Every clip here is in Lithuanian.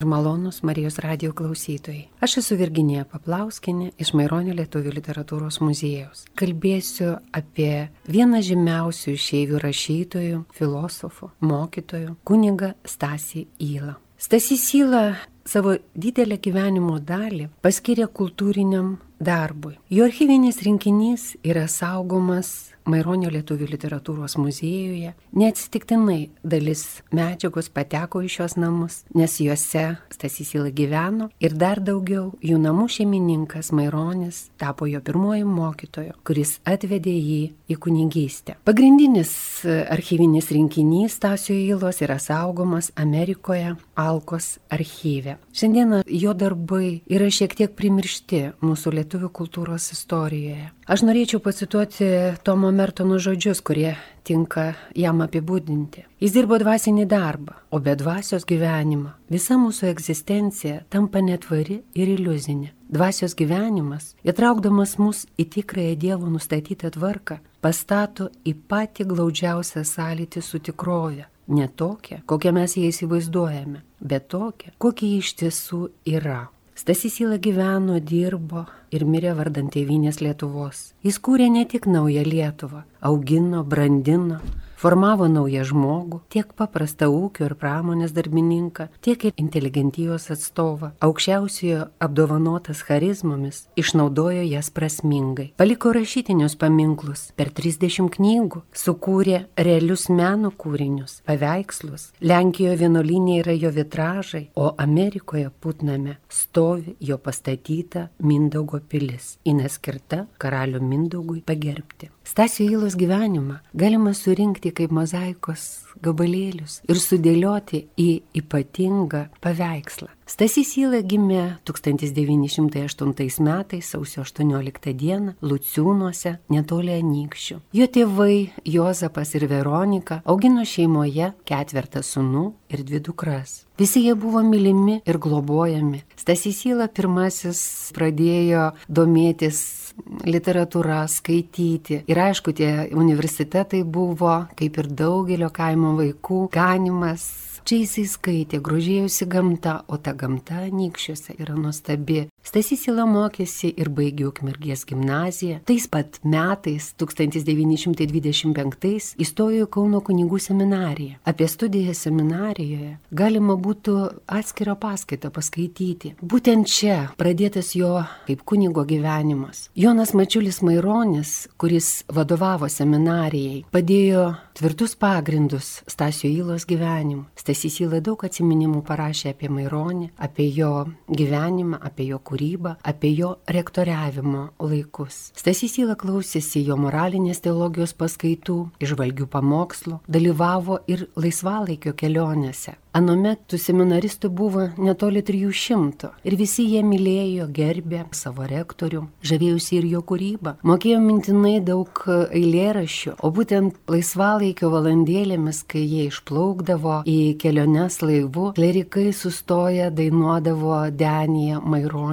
ir malonus Marijos radio klausytojai. Aš esu Virginija Paplauskinė iš Maironio Lietuvų literatūros muziejaus. Kalbėsiu apie vieną žymiausių išeivių rašytojų, filosofų, mokytojų, kuniga Stasį Įlą. Stasys Įla savo didelę gyvenimo dalį paskiria kultūriniam darbui. Jo archyvinis rinkinys yra saugomas Maironio lietuvių literatūros muziejuje. Neatsitiktinai dalis medžiagos pateko į šios namus, nes juose Stasys Ila gyveno ir dar daugiau jų namų šeimininkas Maironis tapo jo pirmoju mokytoju, kuris atvedė jį į kunigystę. Pagrindinis archyvinis rinkinys Stasio Ilos yra saugomas Amerikoje Alkos archyve. Šiandieną jo darbai yra šiek tiek primiršti mūsų lietuvių kultūros istorijoje. Aš norėčiau pacituoti Tomo Mertono žodžius, kurie tinka jam apibūdinti. Jis dirbo dvasinį darbą, o be dvasios gyvenimą visa mūsų egzistencija tampa netvari ir iliuzinė. Dvasios gyvenimas, įtraukdamas mus į tikrąją Dievo nustatytą tvarką, pastato į patį glaudžiausią sąlytį su tikrove. Ne tokia, kokią mes ją įsivaizduojame, bet tokia, kokia iš tiesų yra. Stasys Įla gyveno, dirbo ir mirė vardant tėvynės Lietuvos. Jis kūrė ne tik naują Lietuvą, augino, brandino, formavo naują žmogų, tiek paprastą ūkio ir pramonės darbininką, tiek ir inteligentijos atstovą. Aukščiausiojo apdovanotas charizmomis išnaudojo jas prasmingai. Paliko rašytinius paminklus per 30 knygų, sukūrė realius meno kūrinius, paveikslus. Lenkijoje vienolinė yra jo vitražai, o Amerikoje Putname stovi jo pastatyta Mindaugo pilis, įneskirta karalių Mindaugui pagerbti. Stasio Įlos gyvenimą galima surinkti kaip mozaikos gabalėlius ir sudėlioti į ypatingą paveikslą. Stasys Įla gimė 1908 metais sausio 18 dieną Luciūnuose netoli Anykščių. Jo tėvai Jozapas ir Veronika augino šeimoje ketvertą sunų ir dvi dukras. Visi jie buvo mylimi ir globojami. Stasys Įla pirmasis pradėjo domėtis literatūra, skaityti. Ir aišku, tie universitetai buvo, kaip ir daugelio kaimo vaikų, ganimas. Čia jisai skaitė, grožėjusi gamta, o ta gamta nykščiuose yra nuostabi. Stasys Ila mokėsi ir baigė Ukmergės gimnaziją. Tais pat metais, 1925, įstojo į Kauno kunigų seminariją. Apie studiją seminarijoje galima būtų atskirą paskaitą paskaityti. Būtent čia pradėtas jo kaip kunigo gyvenimas. Jonas Mačiulis Maironis, kuris vadovavo seminarijai, padėjo tvirtus pagrindus Stasio Ilos gyvenimui. Stasys Ila daug atsiminimų parašė apie Maironį, apie jo gyvenimą, apie jo kūrybą, apie jo rektoriavimo laikus. Stasys Įla klausėsi jo moralinės teologijos paskaitų, išvalgių pamokslų, dalyvavo ir laisvalaikio kelionėse. Anuomet tų seminaristų buvo netoli 300 ir visi jie mylėjo, gerbė savo rektorių, žavėjusi ir jo kūrybą, mokėjo mintinai daug eilėraščių, o būtent laisvalaikio valandėlėmis, kai jie išplaukdavo į keliones laivu, klerikai sustoja dainuodavo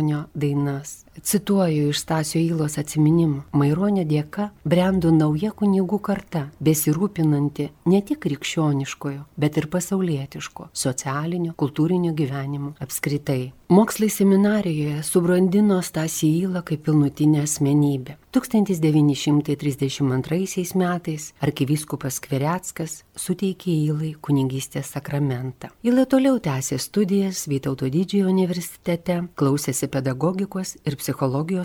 bisogno dei. Cituoju iš Stasio Įlos atsiminimų. Maironio dėka brendo nauja kunigų karta, besirūpinanti ne tik krikščioniškojo, bet ir pasaulietiško, socialinio, kultūrinio gyvenimo apskritai. Mokslai seminarijoje subrandino Stasį Įlą kaip pilnutinę asmenybę. 1932 metais arkivyskupas Kvereckas suteikė Įlai kunigystės sakramentą. Įla toliau tęsė studijas Vytauto didžiojo universitete, klausėsi pedagogikos ir psichologijos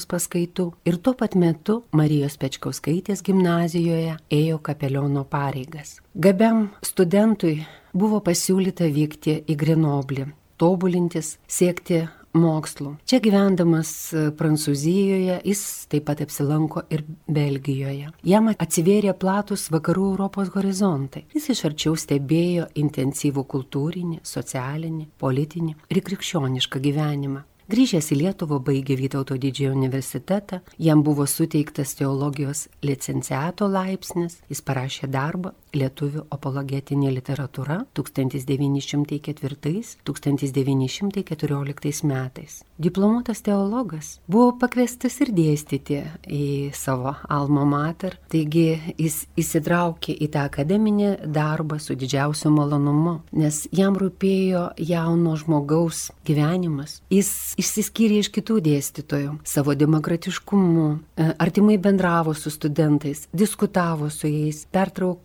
paskaitų ir tuo pat metu Marijos Pečkauskaitės gimnazijoje ėjo kapeliono pareigas. Gabiam studentui buvo pasiūlyta vykti į Grenoblį, tobulintis, siekti mokslų. Čia gyvendamas Prancūzijoje jis taip pat apsilanko ir Belgijoje. Jam atsivėrė platus vakarų Europos horizontai. Jis iš arčiau stebėjo intensyvų kultūrinį, socialinį, politinį ir krikščionišką gyvenimą. Grįžęs į Lietuvą baigė Vytauto didžiojo universitetą, jam buvo suteiktas teologijos licenciato laipsnis, jis parašė darbą Lietuvių apologetinė literatūra 1904-1914 metais. Diplomuotas teologas buvo pakviestas ir dėstyti į savo alma mater, taigi jis įsitraukė į tą akademinį darbą su didžiausiu malonumu, nes jam rūpėjo jauno žmogaus gyvenimas. Jis išsiskyrė iš kitų dėstytojų savo demokratiškumu, e, artimai bendravo su studentais, diskutavo su jais,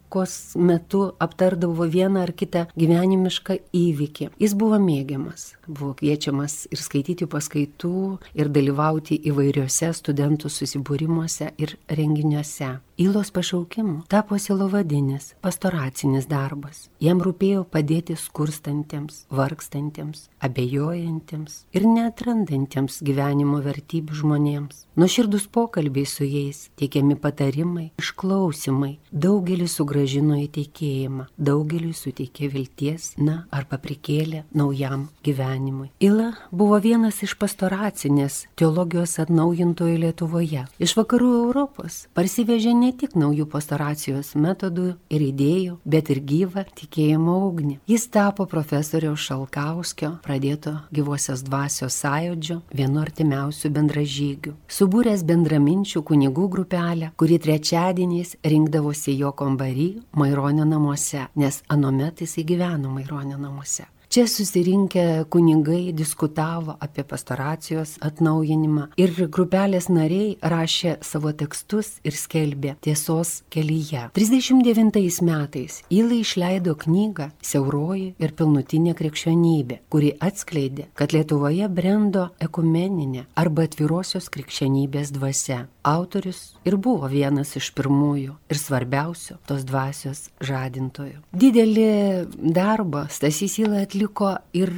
pertraukos metu aptardavo vieną ar kitą gyvenimišką įvykį. Jis buvo mėgiamas, buvo kviečiamas ir skaityti paskaitų, ir dalyvauti įvairiuose studentų susibūrimuose ir renginiuose. Įlos pašaukimu tapo silovadinis, pastoracinis darbas. Jam rūpėjo padėti skurstantiems, vargstantiems, abejojantiems ir neatrandantiems gyvenimo vertybių žmonėms. Nuoširdus pokalbiai su jais, teikiami patarimai, išklausimai, daugelį sugražino į teikėjimą, daugelį suteikė vilties, na, arba prikėlė naujam gyvenimui. Ila buvo vienas iš pastoracinės teologijos atnaujintojų Lietuvoje. Iš vakarų Europos parsivežė ne tik naujų pastoracijos metodų ir idėjų, bet ir gyvą tikėjimo ugnį. Jis tapo profesoriaus Šalkauskio pradėto gyvosios dvasios sąjūdžio vienu artimiausių bendražygių. Subūręs bendraminčių kunigų grupelę, kuri trečiadieniais rinkdavosi jo kambarį Maironio namuose, nes anuomet jis įgyveno Maironio namuose. Čia susirinkę kunigai diskutavo apie pastoracijos atnaujinimą ir grupelės nariai rašė savo tekstus ir skelbė tiesos kelyje. 39 metais Įlai išleido knygą Siauroji ir pilnutinė krikščionybė, kuri atskleidė, kad Lietuvoje brendo ekumeninė arba atvirosios krikščionybės dvasia. Autorius ir buvo vienas iš pirmųjų ir svarbiausių tos dvasios žadintojų. Didelį darbą Stasys atliko atliko ir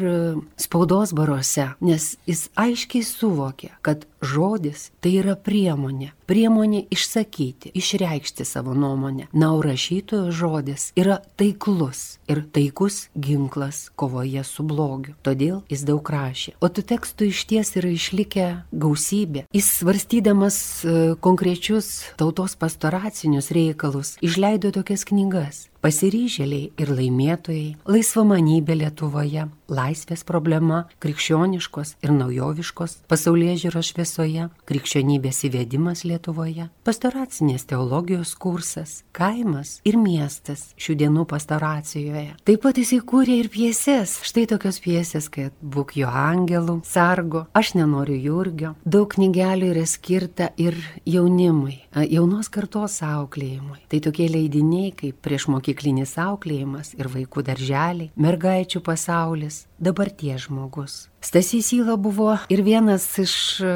spaudos baruose, nes jis aiškiai suvokė, kad žodis tai yra priemonė. Priemonė išsakyti, išreikšti savo nuomonę. Na, o rašytojo žodis yra taiklus ir taikus ginklas kovoje su blogiu. Todėl jis daug rašė. O tų tekstų iš ties yra išlikę gausybė. Jis svarstydamas e, konkrečius tautos pastoracinius reikalus išleido tokias knygas pasiryžėliai ir laimėtojai, laisvamanybė Lietuvoje, laisvės problema, krikščioniškos ir naujoviškos pasaulyje žiūros šviesoje, krikščionybės įvedimas Lietuvoje, pastoracinės teologijos kursas, kaimas ir miestas šių dienų pastoracijoje. Taip pat jis įkūrė ir pieses, štai tokios piesės, kaip Būk jo angelų, sargo, aš nenoriu jurgio. Daug knygelių yra skirta ir jaunimui, jaunos kartos auklėjimui. Tai tokie leidiniai kaip priešmokyklinis auklėjimas ir vaikų darželiai, mergaičių pasaulis, dabarties žmogus. Stasys Įla buvo ir vienas iš e,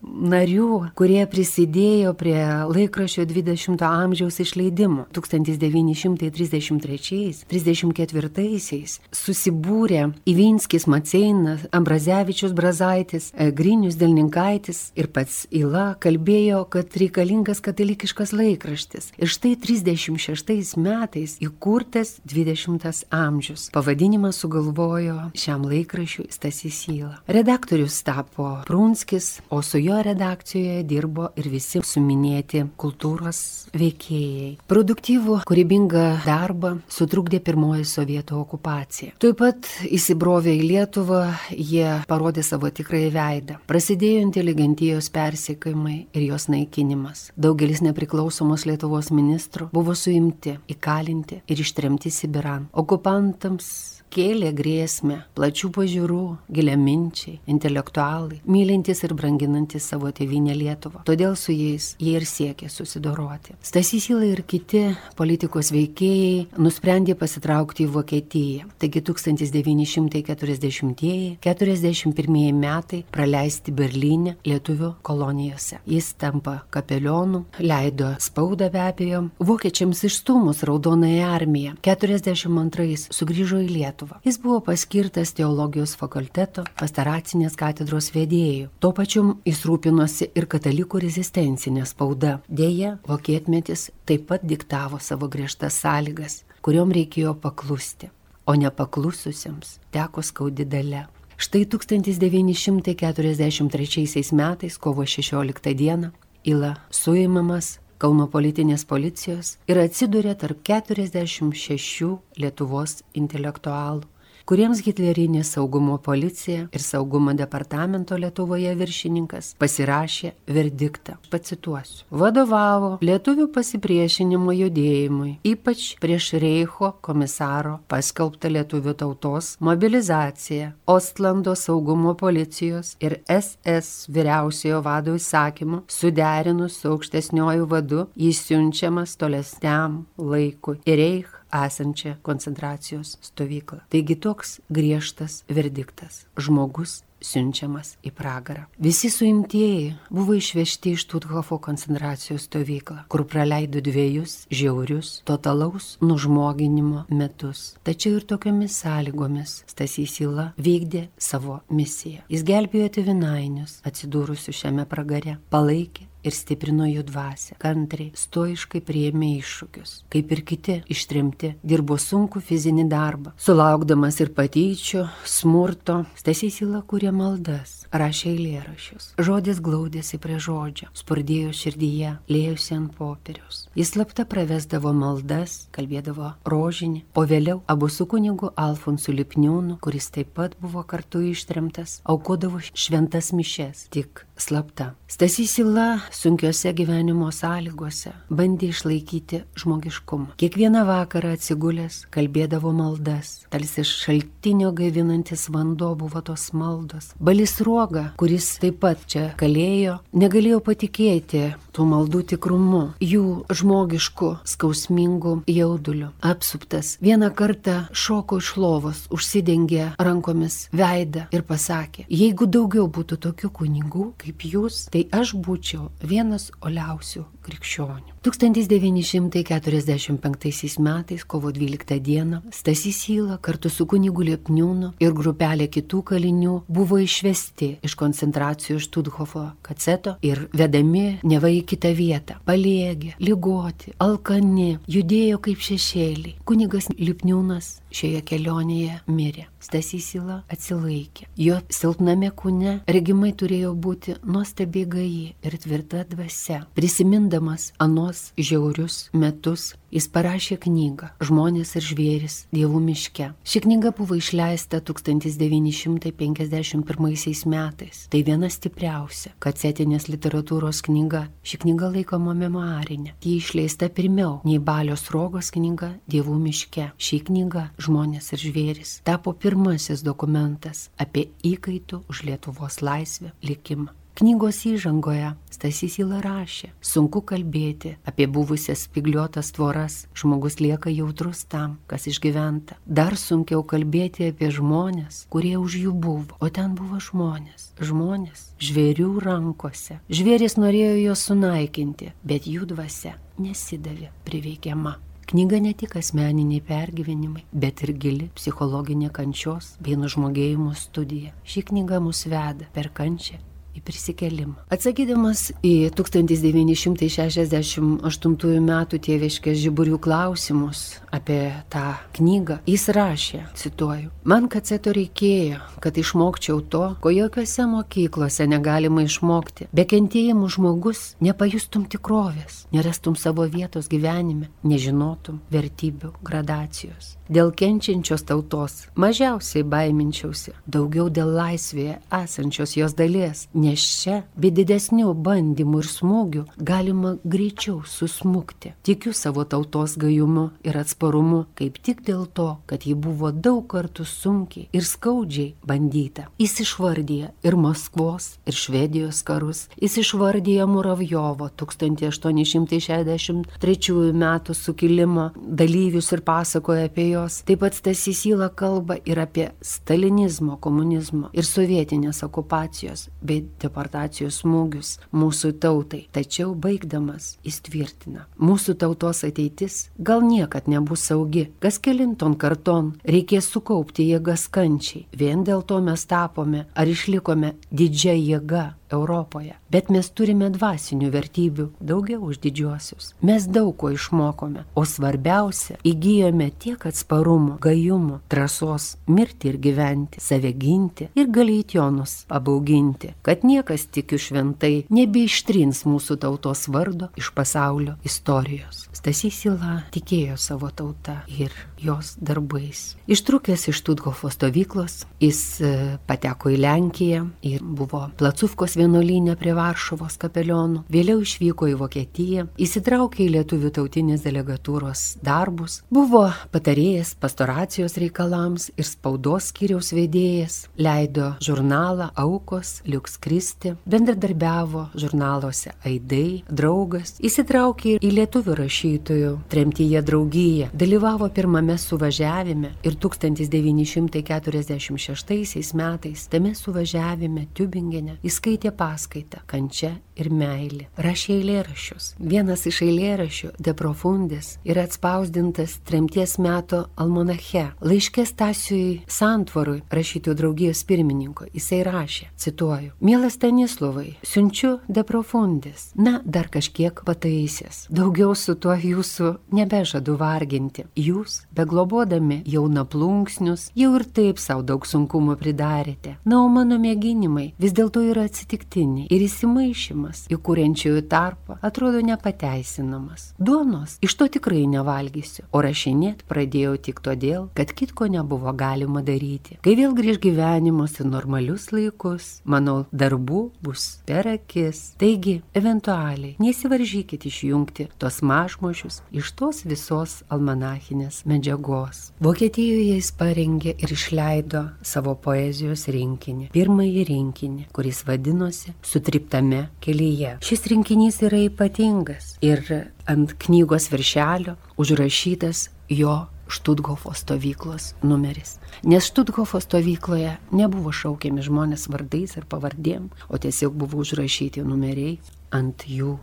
narių, kurie prisidėjo prie laikraščio 20-ojo amžiaus išleidimo. 1933-34 susibūrė Ivinskis Maceinas, Ambrazevičius Brazaitis, e, Grinius Delninkaitis ir pats Įla kalbėjo, kad reikalingas katalikiškas laikraštis. Ir štai 36 metais įkurtas 20 amžius. Pavadinimą sugalvojo šiam laikraščiui Stasys Syla. Redaktorius tapo Prunskis, o su jo redakcijoje dirbo ir visi suminėti kultūros veikėjai. Produktyvų, kūrybingą darbą sutrukdė pirmoji sovietų okupacija. Taip pat įsibrovė į Lietuvą, jie parodė savo tikrąjį veidą. Prasidėjo inteligentijos persiekimai ir jos naikinimas. Daugelis nepriklausomos Lietuvos ministrų buvo suimti, įkalinti ir ištremti Sibiran. Okupantams kėlė grėsmę plačių pažiūrų, giliaminčiai, intelektualai, mylintys ir branginantys savo tėvynę Lietuvą. Todėl su jais jie ir siekė susidoroti. Stasys Ila ir kiti politikos veikėjai nusprendė pasitraukti į Vokietiją. Taigi 1940-41 metai praleisti Berlyne lietuvių kolonijose. Jis tampa kapelionu, leido spaudą be abejo. Vokiečiams išstumus Raudonąją armiją 42 sugrįžo į Lietuvą. Lietuvą. Jis buvo paskirtas teologijos fakulteto pastaracinės katedros vedėjų. Tuo pačiu jis rūpinosi ir katalikų rezistencinė spauda. Deja, vokietmetis taip pat diktavo savo griežtas sąlygas, kuriuom reikėjo paklusti, o nepaklususiems teko skaudi dalė. Štai 1943 metais, kovo 16 dieną, Ila suimamas Kauno politinės policijos ir atsiduria tarp 46 Lietuvos intelektualų kuriems hitlerinė saugumo policija ir saugumo departamento Lietuvoje viršininkas pasirašė verdiktą. Pacituosiu. Vadovavo lietuvių pasipriešinimo judėjimui, ypač prieš Reicho komisaro paskelbtą lietuvių tautos mobilizaciją, Ostlando saugumo policijos ir SS vyriausiojo vado įsakymu, suderinus su aukštesniuoju vadu, jis siunčiamas tolesniam laikui į Reich esančią koncentracijos stovyklą. Taigi toks griežtas verdiktas. Žmogus siunčiamas į pragarą. Visi suimtieji buvo išvežti iš Tuthofo koncentracijos stovyklą, kur praleido dviejus žiaurius, totalaus nužmoginimo metus. Tačiau ir tokiamis sąlygomis Stasys Ila vykdė savo misiją. Jis gelbėjo tevinainius atsidūrusius šiame pragare, palaikė ir stiprino jų dvasę. Kantriai, stoiškai prieėmė iššūkius. Kaip ir kiti ištrimti, dirbo sunku fizinį darbą. Sulaukdamas ir patyčių, smurto, Stasys Ila kūrė maldas, rašė eilėrašius. Žodis glaudėsi prie žodžio, spurdėjo širdyje, lėjusi ant popieriaus. Jis slapta pravesdavo maldas, kalbėdavo rožinį, o vėliau abu su kunigu Alfonsu Lipniūnu, kuris taip pat buvo kartu ištrimtas, aukodavo šventas mišes, tik slapta. Stasys Ila sunkiose gyvenimo sąlygose bandė išlaikyti žmogiškumą. Kiekvieną vakarą atsigulęs kalbėdavo maldas, tarsi šaltinio gaivinantis vanduo buvo tos maldos. Balis Ruoga, kuris taip pat čia kalėjo, negalėjo patikėti tų maldų tikrumu, jų žmogiškų, skausmingų jaudulių. Apsuptas vieną kartą šoko iš lovos, užsidengė rankomis veidą ir pasakė, jeigu daugiau būtų tokių kunigų kaip jūs, tai aš būčiau vienas oliausių krikščionių. 1945 metais, kovo 12 dieną, Stasys Hyla kartu su kunigu Liepniūnu ir grupelė kitų kalinių buvo išvesti iš koncentracijos Študhofo kaceto ir vedami neva į kitą vietą. Paliegi, lygoti, alkani, judėjo kaip šešėliai. Kunigas Liepniūnas šioje kelionėje mirė. Stasys Hyla atsilaikė. Jo silpname kūne regimai turėjo būti nuostabiai gai ir tvirta dvasia. Prisimindamas anos žiaurius metus, jis parašė knygą Žmonės ir žvėris Dievų miške. Ši knyga buvo išleista 1951 metais. Tai viena stipriausia kacetinės literatūros knyga. Ši knyga laikoma memoarinė. Ji išleista pirmiau nei Balios rogos knyga Dievų miške. Ši knyga Žmonės ir žvėris tapo pirmasis dokumentas apie įkaitų už Lietuvos laisvę likimą. Knygos įžangoje Stasys Ila rašė, sunku kalbėti apie buvusias spigliuotas tvoras, žmogus lieka jautrus tam, kas išgyventa. Dar sunkiau kalbėti apie žmonės, kurie už jų buvo, o ten buvo žmonės. Žmonės žvėrių rankose. Žvėris norėjo juos sunaikinti, bet jų dvasia nesidavė priveikiama. Knyga ne tik asmeniniai pergyvenimai, bet ir gili psichologinė kančios bei nužmogėjimo studija. Ši knyga mus veda per kančią į prisikelimą. Atsakydamas į 1968 m. tėviškės žiburių klausimus apie tą knygą, jis rašė, cituoju, man kaceto reikėjo, kad išmokčiau to, ko jokiose mokyklose negalima išmokti. Be kentėjimų žmogus nepajustum tikrovės, nerastum savo vietos gyvenime, nežinotum vertybių gradacijos. Dėl kenčiančios tautos mažiausiai baiminčiausi, daugiau dėl laisvėje esančios jos dalies, nes čia be didesnių bandymų ir smūgių galima greičiau susmukti. Tikiu savo tautos gajumu ir atsparumu, kaip tik dėl to, kad ji buvo daug kartų sunkiai ir skaudžiai bandyta. Jis išvardyja ir Maskvos, ir Švedijos karus, jis išvardyja Muravjovo 1863 metų sukilimo dalyvius ir pasakoja apie jo jos. Taip pat Stasys Yla kalba ir apie stalinizmo, komunizmo ir sovietinės okupacijos bei deportacijos smūgius mūsų tautai. Tačiau baigdamas jis tvirtina, mūsų tautos ateitis gal niekad nebus saugi, kas kelinton karton reikės sukaupti jėgas kančiai. Vien dėl to mes tapome ar išlikome didžia jėga Europoje. Bet mes turime dvasinių vertybių daugiau už didžiuosius. Mes daug ko išmokome, o svarbiausia, įgyjome tiek atsparumo, gajumo, drąsos mirti ir gyventi, save ginti ir galėtionus pabauginti, kad niekas tikiu šventai nebeištrins mūsų tautos vardo iš pasaulio istorijos. Stasys Sila tikėjo savo tautą ir jos darbais. Ištrūkęs iš Tudgofo stovyklos, jis e, pateko į Lenkiją ir buvo Placufkos vienuolynė prie Varšuvos kapelionų. Vėliau išvyko į Vokietiją, įsitraukė į lietuvių tautinės delegatūros darbus, buvo patarėjas pastoracijos reikalams ir spaudos skyriaus vedėjas, leido žurnalą Aukos, Liuks Kristi, bendradarbiavo žurnaluose Aidai, draugas, įsitraukė į lietuvių rašytojų tremtyje draugiją, dalyvavo pirmame suvažiavime ir 1946 metais tame suvažiavime Tübingene įskaitė paskaitą. Kančia ir meilė. Rašė eilėraščius. Vienas iš eilėraščių De Profundis yra atspausdintas tremties meto almanache. Laiškė Stasiui Santvarui, rašytojų draugijos pirmininko, jisai rašė, cituoju, Mielas Stanislovai, siunčiu De Profundis. Na, dar kažkiek pataisęs. Daugiau su tuo jūsų nebežadu varginti. Jūs, beglobodami jauna plunksnius, jau ir taip savo daug sunkumų pridarėte. Na, o mano mėginimai vis dėlto yra atsitiktiniai ir įsimaišymas į kuriančiųjų tarpą atrodo nepateisinamas. Duonos iš to tikrai nevalgysiu, o rašinėt pradėjau tik todėl, kad kitko nebuvo galima daryti. Kai vėl grįž gyvenimus į normalius laikus, manau, darbų bus per akis. Taigi, eventualiai, nesivaržykit išjungti tos mažmožius iš tos visos almanachinės medžiagos. Vokietijoje jis parengė ir išleido savo poezijos rinkinį, pirmąjį rinkinį, kuris vadinosi Sutriptame kelyje. Šis rinkinys yra ypatingas ir ant knygos viršelio užrašytas jo Štutgofo stovyklos numeris. Nes Štutgofo stovykloje nebuvo šaukiami žmonės vardais ar pavardėm, o tiesiog buvo užrašyti numeriai ant jų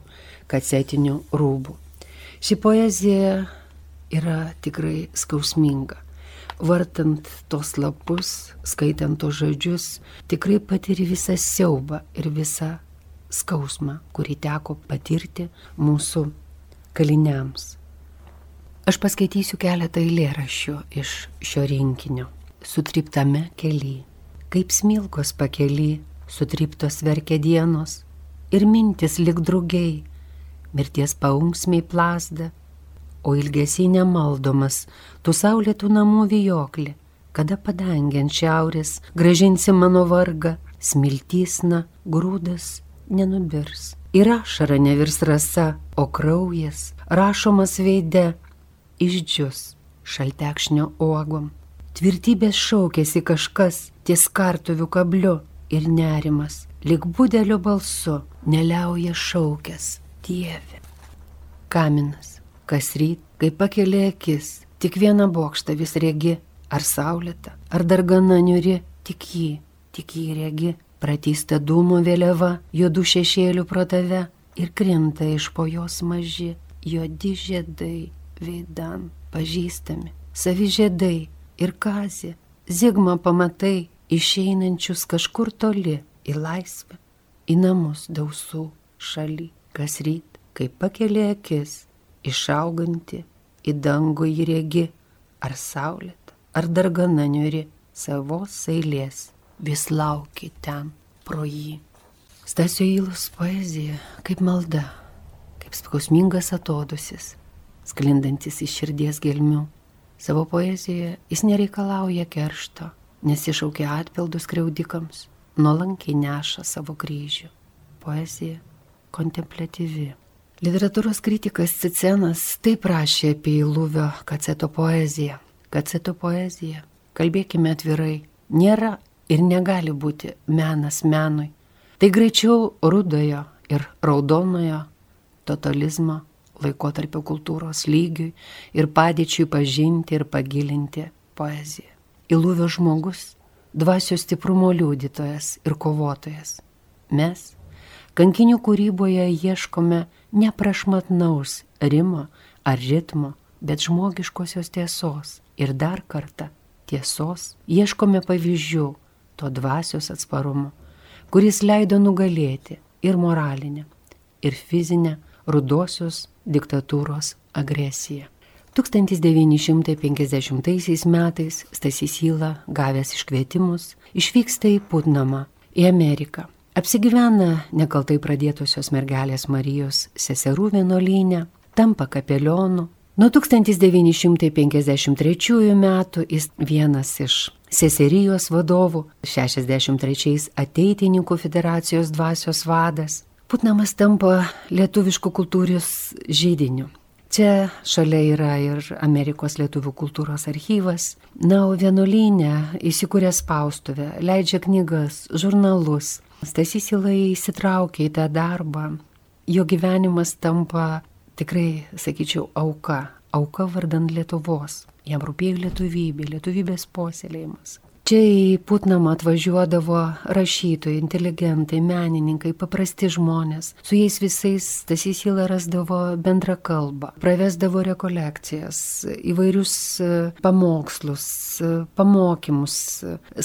kasetinių rūbų. Ši poezija yra tikrai skausminga. Vartant tos lapus, skaitant tos žodžius, tikrai patiri visą siaubą ir visą skausmą, kurį teko patirti mūsų kaliniams. Aš paskaitysiu keletą eilėraščių iš šio rinkinio. Sutriptame kely, kaip smilkos pakely, sutriptos verkia dienos ir mintis lik drugiai, mirties paunksmiai plasda, o ilgesiai nemaldomas, tu saulėtų namų vijoklį, kada padangiant šiaurės gražinsi mano vargą, smiltysna, grūdas nenubirs. Ir ašara nevirs rasa, o kraujas, rašomas veide, išdžius šaltekšnio uogom. Tvirtybės šaukėsi kažkas ties kartuvių kabliu ir nerimas, lik budelio balsu, neliauja šaukęs Dieve. Kaminas, kas ryt, kai pakelė akis, tik vieną bokštą vis regi, ar saulėta, ar dar gana niuri, tik jį, tik jį regi, pratysta dūmų vėliava, juodų šešėlių pro tave ir krinta iš po jos maži, juodi žiedai, veidan pažįstami, savi žiedai ir kazė, zigma pamatai išeinančius kažkur toli į laisvę, į namus dausų šaly, kas ryt, kai pakelė akis, išauganti į dangų įrėgi, ar saulėta, ar dar gana niuri, savos eilės, vis lauki ten pro jį. Stasio įlus poezija kaip malda, kaip skausmingas atodusis, sklindantis iš širdies gelmių. Savo poezijoje jis nereikalauja keršto, nesišaukia atpildus kreudikams, nuolankiai neša savo kryžių. Poezija kontemplatyvi. Literatūros kritikas Cicenas taip rašė apie Įlūvio kaceto poeziją. Kaceto poezija, kalbėkime atvirai, nėra ir negali būti menas menui. Tai greičiau rudojo ir raudonojo totalizmo laikotarpio kultūros lygiui ir padėčiui pažinti ir pagilinti poeziją. Įlūvio žmogus, dvasios stiprumo liudytojas ir kovotojas. Mes, kankinių kūryboje, ieškome neprašmatnaus rimo ar ritmo, bet žmogiškosios tiesos. Ir dar kartą tiesos ieškome pavyzdžių to dvasios atsparumo, kuris leido nugalėti ir moralinę, ir fizinę rudosios diktatūros agresiją. 1950 metais Stasys Yla, gavęs iškvietimus, išvyksta į Putnamą, į Ameriką. Apsigyvena nekaltai pradėtusios mergelės Marijos seserų vienuolynę, tampa kapelionu. Nuo 1953 metų jis vienas iš seserijos vadovų, 63 ateitininkų federacijos dvasios vadas. Putnamas tampa lietuviškų kultūrijos žydiniu. Čia šalia yra ir Amerikos lietuvių kultūros archyvas. Na, o vienuolynė įsikūrė spaustuvę, leidžia knygas, žurnalus. Stasys Ilai įsitraukia į tą darbą. Jo gyvenimas tampa tikrai, sakyčiau, auka. Auka vardant Lietuvos. Jam rūpėjo lietuvybė, lietuvybės puoselėjimas. Čia į Putnamą atvažiuodavo rašytojai, inteligentai, menininkai, paprasti žmonės. Su jais visais Stasys Hila rasdavo bendrą kalbą, pravesdavo rekolekcijas, įvairius pamokslus, pamokymus,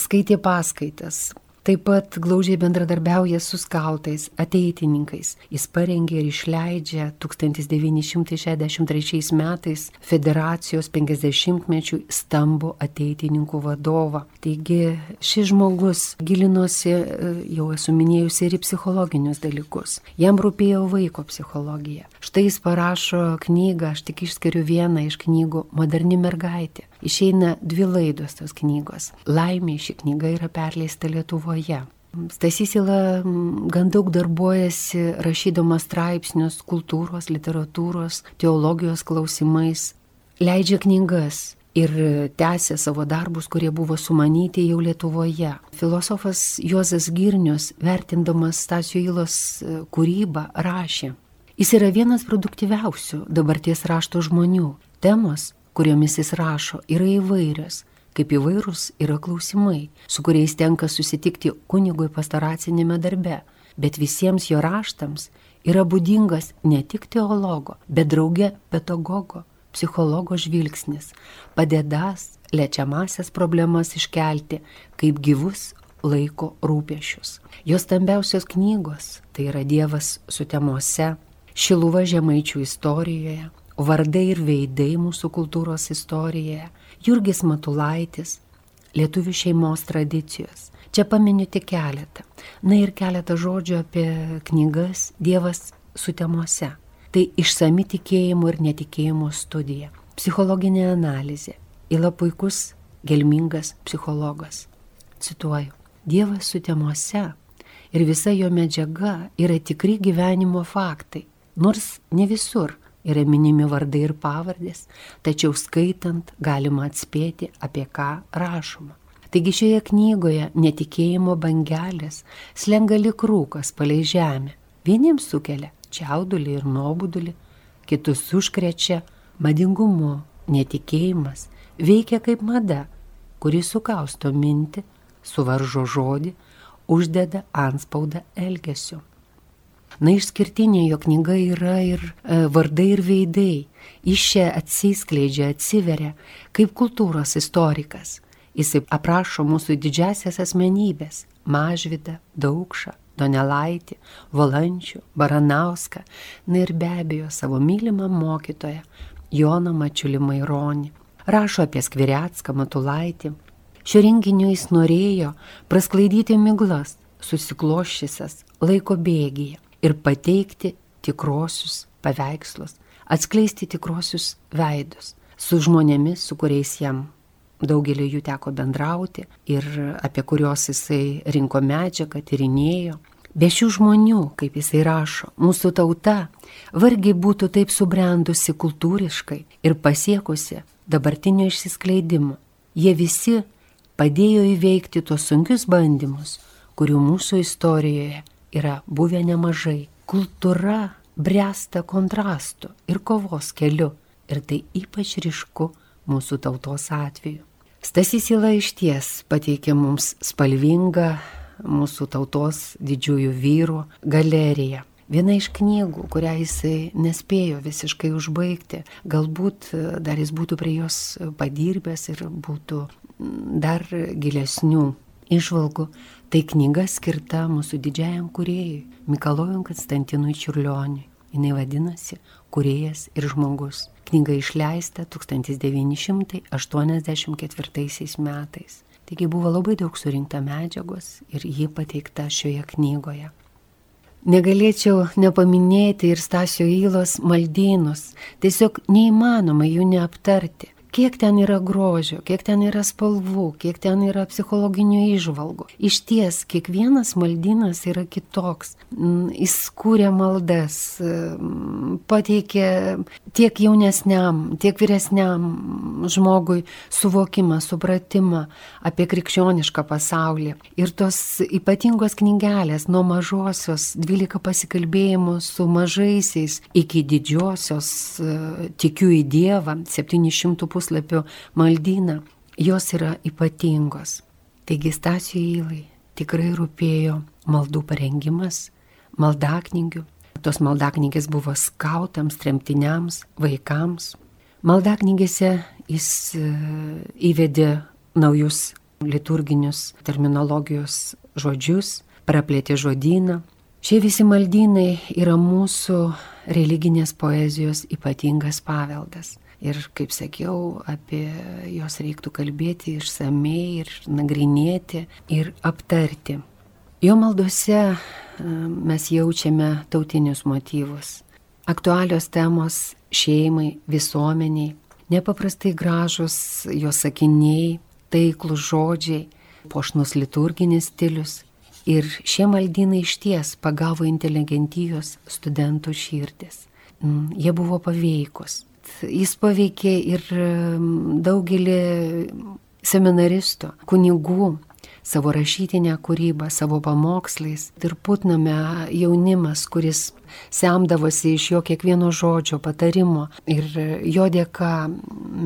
skaitė paskaitas. Taip pat glaužiai bendradarbiauja su skautais, ateitininkais. Jis parengė ir išleidžia 1963 metais federacijos 50-mečių stambų ateitininkų vadovą. Taigi šis žmogus gilinosi, jau esu minėjusi, ir į psichologinius dalykus. Jam rūpėjo vaiko psichologija. Štai jis parašo knygą, aš tik išskiriu vieną iš knygų Moderni mergaitė. Išeina dvi laidos tos knygos. Laimė ši knyga yra perleista Lietuvoje. Stasys Ila gan daug darbuojasi rašydamas straipsnius kultūros, literatūros, teologijos klausimais, leidžia knygas ir tęsė savo darbus, kurie buvo sumanyti jau Lietuvoje. Filosofas Juozas Girnius, vertindamas Stasio Ilos e, kūrybą, rašė, jis yra vienas produktyviausių dabarties rašto žmonių. Temos kuriomis jis rašo, yra įvairios, kaip įvairūs yra klausimai, su kuriais tenka susitikti kunigui pastaracinėme darbe, bet visiems jo raštams yra būdingas ne tik teologo, bet drauge pedagogo, psichologo žvilgsnis, padėdas lečiamasias problemas iškelti kaip gyvus laiko rūpešius. Jos stambiausios knygos tai yra Dievas sutemose, Šiluva žemaičių istorijoje, vardai ir veidai mūsų kultūros istorijoje, Jurgis Matulaitis, lietuvių šeimos tradicijos. Čia paminiu tik keletą. Na ir keletą žodžių apie knygas Dievas sutemose. Tai išsami tikėjimo ir netikėjimo studija, psichologinė analizė. Ila puikus, gelmingas psichologas. Cituoju. Dievas sutemose ir visa jo medžiaga yra tikri gyvenimo faktai, nors ne visur yra minimi vardai ir pavardės, tačiau skaitant galima atspėti, apie ką rašoma. Taigi šioje knygoje netikėjimo bangelės slenga lik rūkas palei žemę. Vieniems sukelia čiaudulį ir nuobudulį, kitus užkrečia madingumu, netikėjimas, veikia kaip mada, kuri sukausto mintį, suvaržo žodį, uždeda anspaudą elgesiu. Na išskirtinė jo knyga yra ir e, vardai ir veidai. Iš čia atsiskleidžia, atsiveria kaip kultūros istorikas. Jis aprašo mūsų didžiasias asmenybės - Mažvidą, Daukšą, Donelaitį, Valančių, Baranauską, na ir be abejo savo mylimą mokytoją Joną Mačiulį Maironį. Rašo apie Skviriatską, Matulaitį. Šio renginio jis norėjo prasklaidyti miglas, susikloščiusias laiko bėgyje ir pateikti tikrosius paveikslus, atskleisti tikrosius veidus su žmonėmis, su kuriais jam daugelį jų teko bendrauti ir apie kuriuos jisai rinko medžiagą, tyrinėjo. Be šių žmonių, kaip jisai rašo, mūsų tauta vargiai būtų taip subrendusi kultūriškai ir pasiekusi dabartinio išsiskleidimo. Jie visi padėjo įveikti tuos sunkius bandymus, kurių mūsų istorijoje yra buvę nemažai. Kultūra bręsta kontrastu ir kovos keliu ir tai ypač ryšku mūsų tautos atveju. Stasys Ila iš ties pateikė mums spalvingą mūsų tautos didžiųjų vyrų galerija. Viena iš knygų, kurią jisai nespėjo visiškai užbaigti, galbūt e, dar jis būtų prie jos padirbęs ir būtų dar gilesnių išvalgų, tai knyga skirta mūsų didžiajam kuriejui, Mikalojui Konstantinui Čiurlioniui. Jis vadinasi Kuriejas ir žmogus. Knyga išleista 1984 metais. Taigi buvo labai daug surinkta medžiagos ir ji pateikta šioje knygoje. Negalėčiau nepaminėti ir Stasio Įlos maldynus, tiesiog neįmanoma jų neaptarti kiek ten yra grožio, kiek ten yra spalvų, kiek ten yra psichologinių išvalgų. Iš ties, kiekvienas maldynas yra kitoks. Mm, jis kūrė maldas, mm, pateikė tiek jaunesniam, tiek vyresniam žmogui suvokimą, supratimą apie krikščionišką pasaulį. Ir tos ypatingos knygelės nuo mažosios 12 pasikalbėjimų su mažaisiais iki didžiosios e, tikiu į Dievą 700 puslapių puslapių maldyną, jos yra ypatingos. Taigi Stasiui Įlai tikrai rūpėjo maldų parengimas, maldaknygių. Tos maldaknygės buvo skautams, tremtiniams, vaikams. Maldaknygėse jis e, įvedė naujus liturginius terminologijos žodžius, praplėtė žodyną. Šie visi maldynai yra mūsų religinės poezijos ypatingas paveldas. Ir, kaip sakiau, apie juos reiktų kalbėti išsamei ir nagrinėti ir aptarti. Jo maldose e, mes jaučiame tautinius motyvus. Aktualios temos šeimai, visuomeniai, nepaprastai gražus jo sakiniai, taiklus žodžiai, pošnus liturginis stilius. Ir šie maldynai iš ties pagavo inteligentijos studentų širdis. Mm, jie buvo paveikus jis paveikė ir daugelį seminaristų, kunigų, savo rašytinę kūrybą, savo pamokslais. Ir putname jaunimas, kuris semdavosi iš jo kiekvieno žodžio, patarimo. Ir jo dėka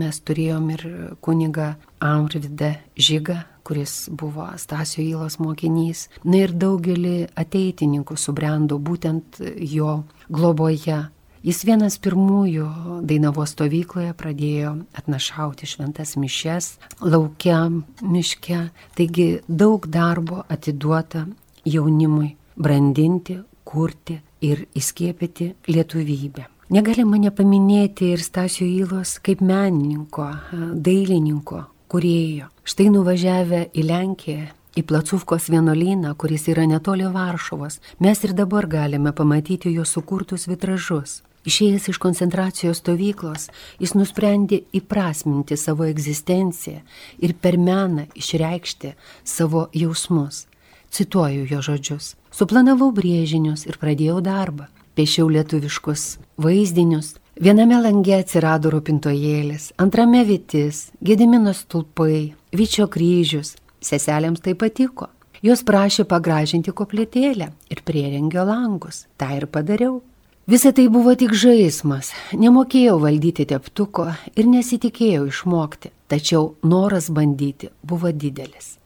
mes turėjom ir kunigą Amrividą Žygą, kuris buvo Stasio Įlos mokinys. Na ir daugelį ateitininkų subrendo būtent jo globoje. Jis vienas pirmųjų Dainavo stovykloje pradėjo atnašauti šventas mišes laukia, miške, taigi daug darbo atiduota jaunimui brandinti, kurti ir įskiepyti lietuvybę. Negalima nepaminėti ir Stasio Įlos kaip menininko, dailininko, kurėjo. Štai nuvažiavę į Lenkiją, į Placuvkos vienuolyną, kuris yra netoli Varšuvos, mes ir dabar galime pamatyti jo sukurtus vitražus. Išėjęs iš koncentracijos stovyklos, jis nusprendė įprasminti savo egzistenciją ir per meną išreikšti savo jausmus. Cituoju jo žodžius. Suplanavau brėžinius ir pradėjau darbą. Piešiau lietuviškus vaizdinius. Viename lange atsirado rūpintojėlis, antrame vitis, gedimino stulpai, vyčio kryžius. Seselėms tai patiko. Jos prašė pagražinti koplytėlę ir prierengio langus. Ta ir padariau. Visa tai buvo tik žaismas, nemokėjau valdyti teptuko ir nesitikėjau išmokti, tačiau noras bandyti buvo didelis.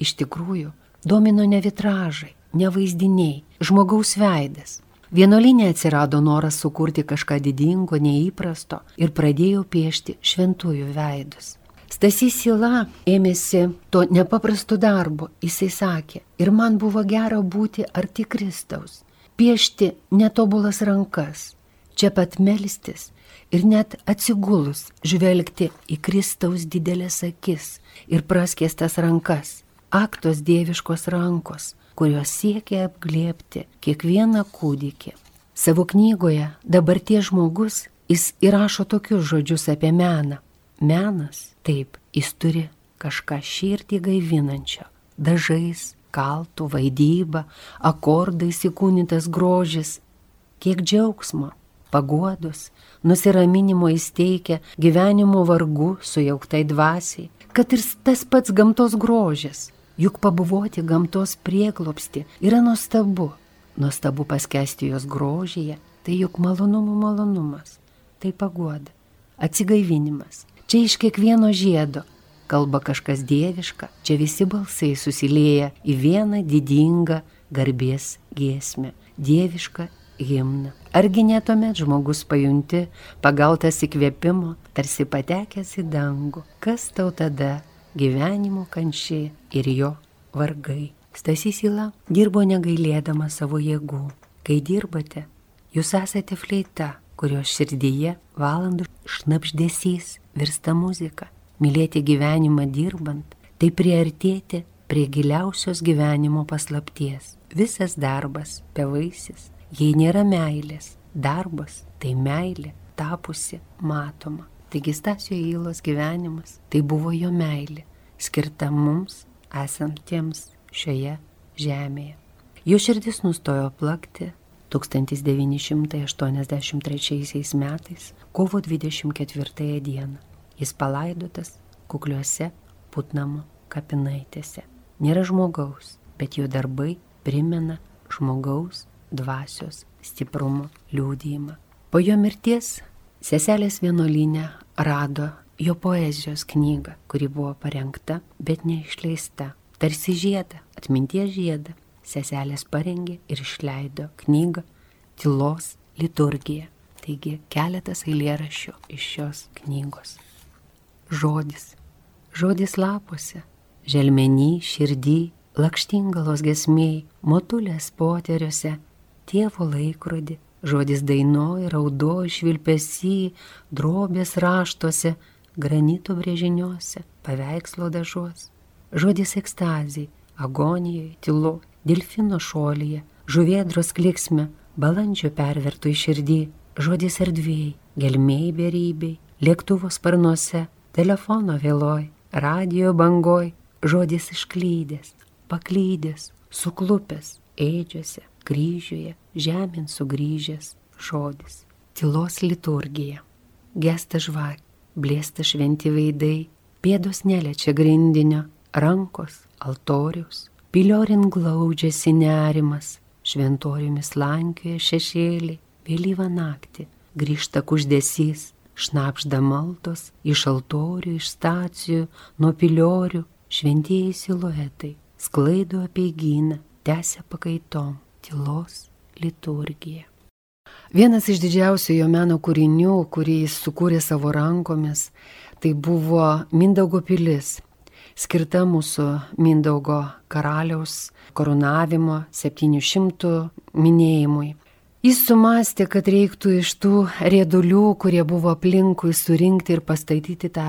Iš tikrųjų, domino ne vitražai, ne vaizdiniai, žmogaus veidas. Vienolinė atsirado noras sukurti kažką didingo, neįprasto ir pradėjau piešti šventųjų veidus. Stasys Sila ėmėsi to nepaprasto darbo, jisai sakė, ir man buvo gera būti arti Kristaus piešti netobulas rankas, čia pat melstis ir net atsigulus žvelgti į Kristaus didelės akis ir praskėstas rankas, aktos dieviškos rankos, kurios siekia apglėpti kiekvieną kūdikį. Savo knygoje dabarties žmogus jis įrašo tokius žodžius apie meną. Menas, taip, jis turi kažką širdį gaivinančio, dažais, kaltų, vaidyba, akordais įkūnytas grožis. Kiek džiaugsmo, paguodos, nusiraminimo įsteikia gyvenimo vargu sujauktai dvasiai, kad ir tas pats gamtos grožis. Juk pabuvoti gamtos prieglopsti yra nuostabu. Nuostabu paskesti jos grožyje, tai juk malonumų malonumas, tai paguoda, atsigaivinimas. Čia iš kiekvieno žiedo kalba kažkas dieviška, čia visi balsai susilieja į vieną didingą garbės giesmę - dievišką himną. Argi netuomet žmogus pajunti, pagautas įkvėpimo, tarsi patekęs į dangų, kas tau tada gyvenimo kančiai ir jo vargai. Stasys Ila dirbo negailėdama savo jėgų. Kai dirbate, jūs esate fleita, kurios širdyje valandų šnapždesys virsta muzika. Mylėti gyvenimą dirbant, tai priartėti prie giliausios gyvenimo paslapties. Visas darbas bevaisis, jei nėra meilės. Darbas tai meilė tapusi matoma. Taigi Stasio Įlos gyvenimas tai buvo jo meilė, skirta mums esantiems šioje žemėje. Jo širdis nustojo plakti 1983 metais, kovo 24 dieną. Jis palaidotas kukliuose Putnamo kapinaitėse. Nėra žmogaus, bet jo darbai primena žmogaus dvasios stiprumo liūdėjimą. Po jo mirties seselės vienolinė rado jo poezijos knygą, kuri buvo parengta, bet neišleista tarsi žiedą, atminties žiedą, seselės parengė ir išleido knygą Tylos liturgija. Taigi keletas eilėraščių iš šios knygos. Žodis. Žodis lapuose, želmenį, širdį, lakštingalos gesmiai, motulės poteriuose, tėvo laikrodį, žodis dainoj, raudo, švilpesy, drobės raštuose, granito brėžiniuose, paveikslo dažuos. Žodis ekstazijai, agonijoje, tylo, delfino šolyje, žuvėdros kliksme, balandžio pervertų į širdį, žodis erdvėjai, gelmiai berybei, lėktuvo sparnuose, telefono vėloj, radio bangoj, žodis išklydęs, paklydęs, suklupęs, eidžiuose, kryžiuje, žemėn sugrįžęs, žodis, tylos liturgija, gesta žvakė, blėsta šventi veidai, pėdos neliečia grindinio, rankos altorius, piliorin glaudžiasi nerimas, šventoriumis lankioja šešėlį, vėlyvą naktį, grįžta kuždesys, šnapžda maltos iš altorių, iš stacijų, nuo piliorių, šventieji siluetai, sklaido apie gyną, tęsia pakaitom, tylos liturgija. Vienas iš didžiausių jo meno kūrinių, kurį jis sukūrė savo rankomis, tai buvo Mindaugo pilis, skirta mūsų Mindaugo karaliaus karūnavimo 700 minėjimui. Jis sumastė, kad reiktų iš tų rėdulių, kurie buvo aplinkui, surinkti ir pastatyti tą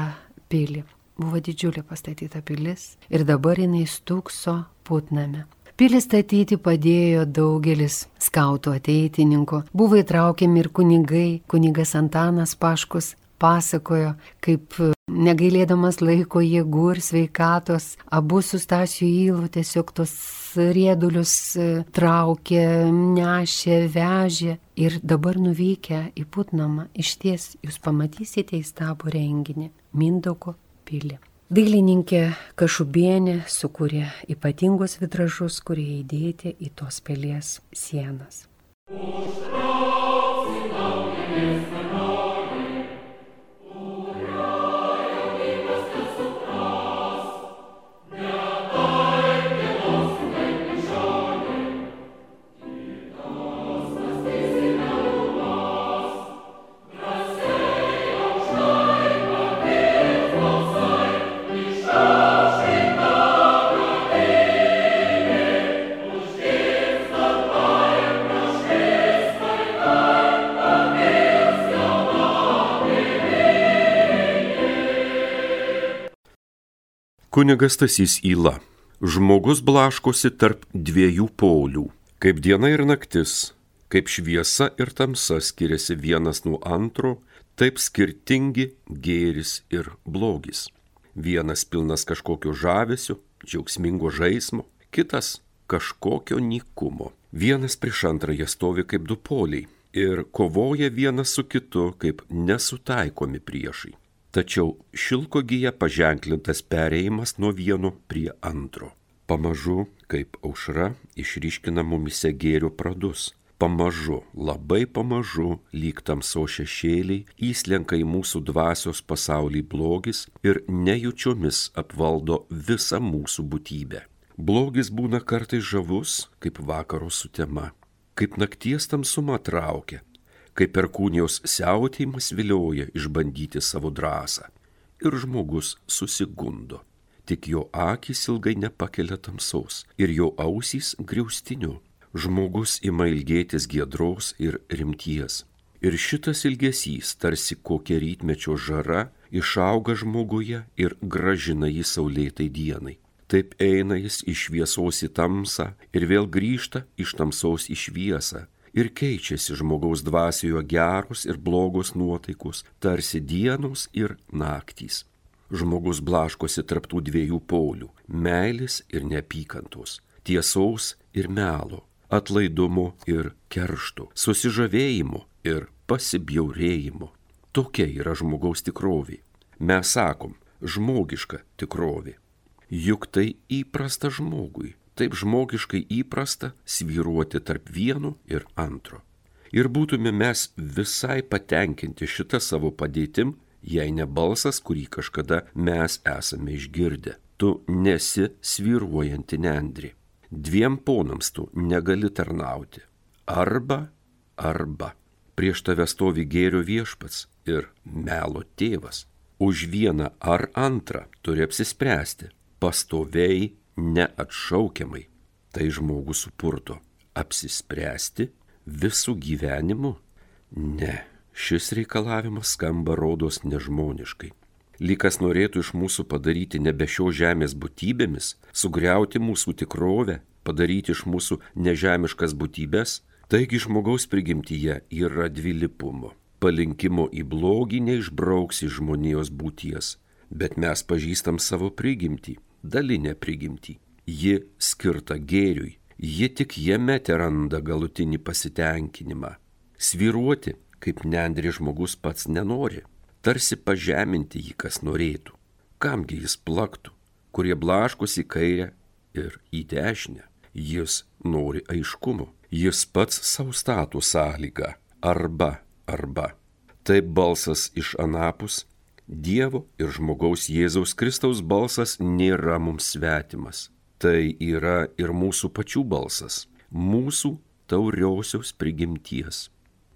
pilį. Buvo didžiulė pastatyta pilis ir dabar jinai stūkso putname. Pilį statyti padėjo daugelis skautų ateitininkų. Buvo įtraukiami ir kunigai, kunigas Antanas Paškus pasakojo, kaip negailėdamas laiko jėgų ir sveikatos, abu su Stasiu įlu tiesiog tos riedulius e, traukė, nešė, vežė ir dabar nuvykę į Putnamą, iš ties jūs pamatysite įstabų renginį Mindaugo pilį. Dailininkė Kažubienė sukūrė ypatingus vitražus, kurie įdėti į tos pilies sienas. Užtrauks, Kunigas Tasys Įla. Žmogus blaškosi tarp dviejų polių. Kaip diena ir naktis, kaip šviesa ir tamsa skiriasi vienas nuo antro, taip skirtingi gėris ir blogis. Vienas pilnas kažkokio žavesio, džiaugsmingo žaismo, kitas kažkokio nikumo. Vienas prieš antrąją stovi kaip du poliai ir kovoja vienas su kitu kaip nesutaikomi priešai. Tačiau šilko gyja paženklintas pereimas nuo vieno prie antro. Pamažu, kaip aušra, išryškina mumise gėrio pradus. pamažu, labai pamažu, lyg tamso šešėliai, įslenka į mūsų dvasios pasaulį blogis ir nejučiomis apvaldo visą mūsų būtybę. Blogis būna kartais žavus, kaip vakaro sutema, kaip nakties tamsuma traukia, kaip perkūnijos siautėjimas vilioja išbandyti savo drąsą. Ir žmogus susigundo. Tik jo akis ilgai nepakelia tamsos ir jo ausys griaustiniu žmogus ima ilgėtis giedros ir rimties. Ir šitas ilgesys, tarsi kokia rytmečio žara, išauga žmoguje ir gražina jį saulėtai dienai. Taip eina jis iš šviesos į tamsą ir vėl grįžta iš tamsos į šviesą. Ir keičiasi žmogaus dvasioje geros ir blogos nuotaikos, tarsi dienos ir naktys. Žmogus blaškosi tarptų dviejų polių - meilės ir neapykantos, tiesos ir melo, atlaidumu ir kerštu, susižavėjimu ir pasibjaurėjimu. Tokia yra žmogaus tikrovė. Mes sakom, žmogiška tikrovė. Juk tai įprasta žmogui, taip žmogiškai įprasta sviruoti tarp vieno ir antro. Ir būtume mes visai patenkinti šitą savo padėtim, jei ne balsas, kurį kažkada mes esame išgirdę. Tu nesi sviruojanti nendri dviem ponams tu negali tarnauti. Arba, arba. Prieš tave stovi gėrio viešpats ir melo tėvas. Už vieną ar antrą turi apsispręsti. Pastoviai, neatšaukiamai. Tai žmogus supurto. Apsispręsti visų gyvenimu? Ne, šis reikalavimas skamba rodos nežmoniškai lyg norėtų iš mūsų padaryti nebe šio žemės būtybėmis, sugriauti mūsų tikrovę, padaryti iš mūsų nežemiškas būtybės, taigi žmogaus prigimtyje yra dvilipumo. Palinkimo į blogį neišbrauks iš žmonijos būties, bet mes pažįstam savo prigimtį, dalinę prigimtį. Ji skirta gėriui, ji tik jame te randa galutinį pasitenkinimą. Sviruoti, kaip nendri žmogus pats nenori tarsi pažeminti jį kas norėtų. Kamgi jis plaktų, kurie blaškosi į kairę ir į dešinę. Jis nori aiškumo, jis pats savo statų sąlygą arba arba. Taip balsas iš anapus, Dievo ir žmogaus Jėzaus Kristaus balsas nėra mums svetimas. Tai yra ir mūsų pačių balsas, mūsų tauriosios prigimties.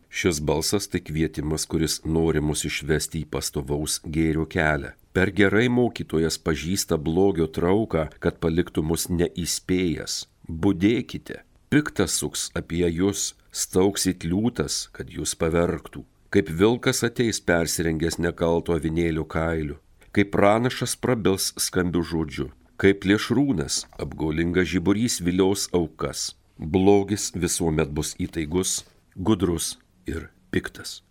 Šis balsas tai kvietimas, kuris nori mus išvesti į pastovaus gėrio kelią. Per gerai mokytojas pažįsta blogio trauką, kad paliktų mus neįspėjęs. Budėkite, piktas suks apie jūs, stauksit liūtas, kad jūs pavergtų. Kaip vilkas ateis persirengęs nekalto avinėlių kailiu, kaip pranašas prabils skambių žodžių, kaip plėšrūnas apgaulingas žiburys vilios aukas. Blogis visuomet bus įtaigus, gudrus ir piktas.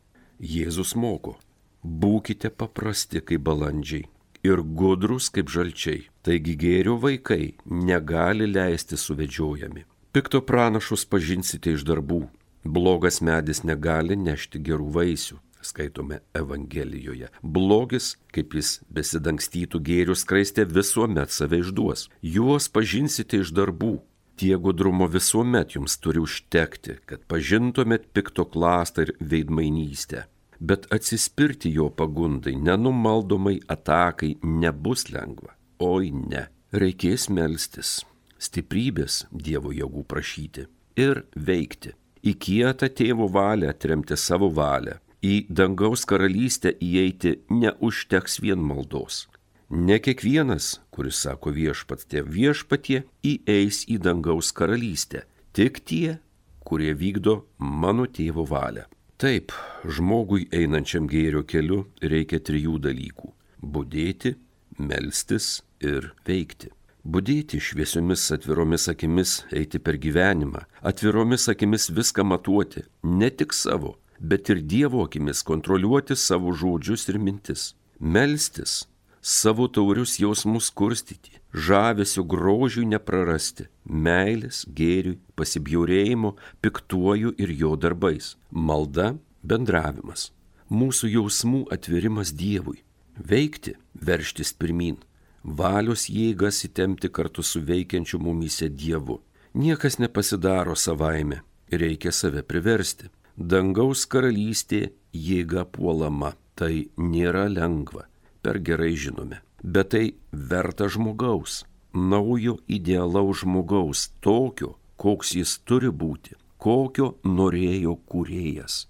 Jėzus moko, būkite paprasti kaip balandžiai ir gudrus kaip žalčiai, taigi gėrio vaikai negali leisti suvedžiojami. Pikto pranašus pažinsite iš darbų, blogas medis negali nešti gerų vaisių, skaitome Evangelijoje. Blogis, kaip jis besidangstytų gėrių skraistė, visuomet save išduos. Juos pažinsite iš darbų, Tie gudrumo visuomet jums turi užtekti, kad pažintumėt pikto klastą ir veidmainystę. Bet atsispirti jo pagundai nenumaldomai atakai nebus lengva. Oi ne, reikės melstis, stiprybės Dievo jėgų prašyti ir veikti. Į kietą tėvo valią atremti savo valią, į dangaus karalystę įeiti neužteks vien maldos. Ne kiekvienas, kuris sako viešpats tie viešpatie, įeis į dangaus karalystę, tik tie, kurie vykdo mano tėvo valią. Taip, žmogui einančiam gėrio keliu reikia trijų dalykų - būdėti, melstis ir veikti. Būdėti šviesiomis atviromis akimis eiti per gyvenimą, atviromis akimis viską matuoti, ne tik savo, bet ir Dievo akimis kontroliuoti savo žodžius ir mintis. Melstis savo taurius jausmus kurstyti, žavesio grožiui neprarasti, meilės, gėriui, pasibjaurėjimo, piktuoju ir jo darbais, malda, bendravimas, mūsų jausmų atvirimas Dievui, veikti, verštis pirmin, valios jėgas įtemti kartu su veikiančiu mumyse Dievu. Niekas nepasidaro savaime, reikia save priversti. Dangaus karalystė jėga puolama. Tai nėra lengva, per gerai žinome. Bet tai verta žmogaus, naujo idealaus žmogaus, tokio, koks jis turi būti, kokio norėjo kūrėjas.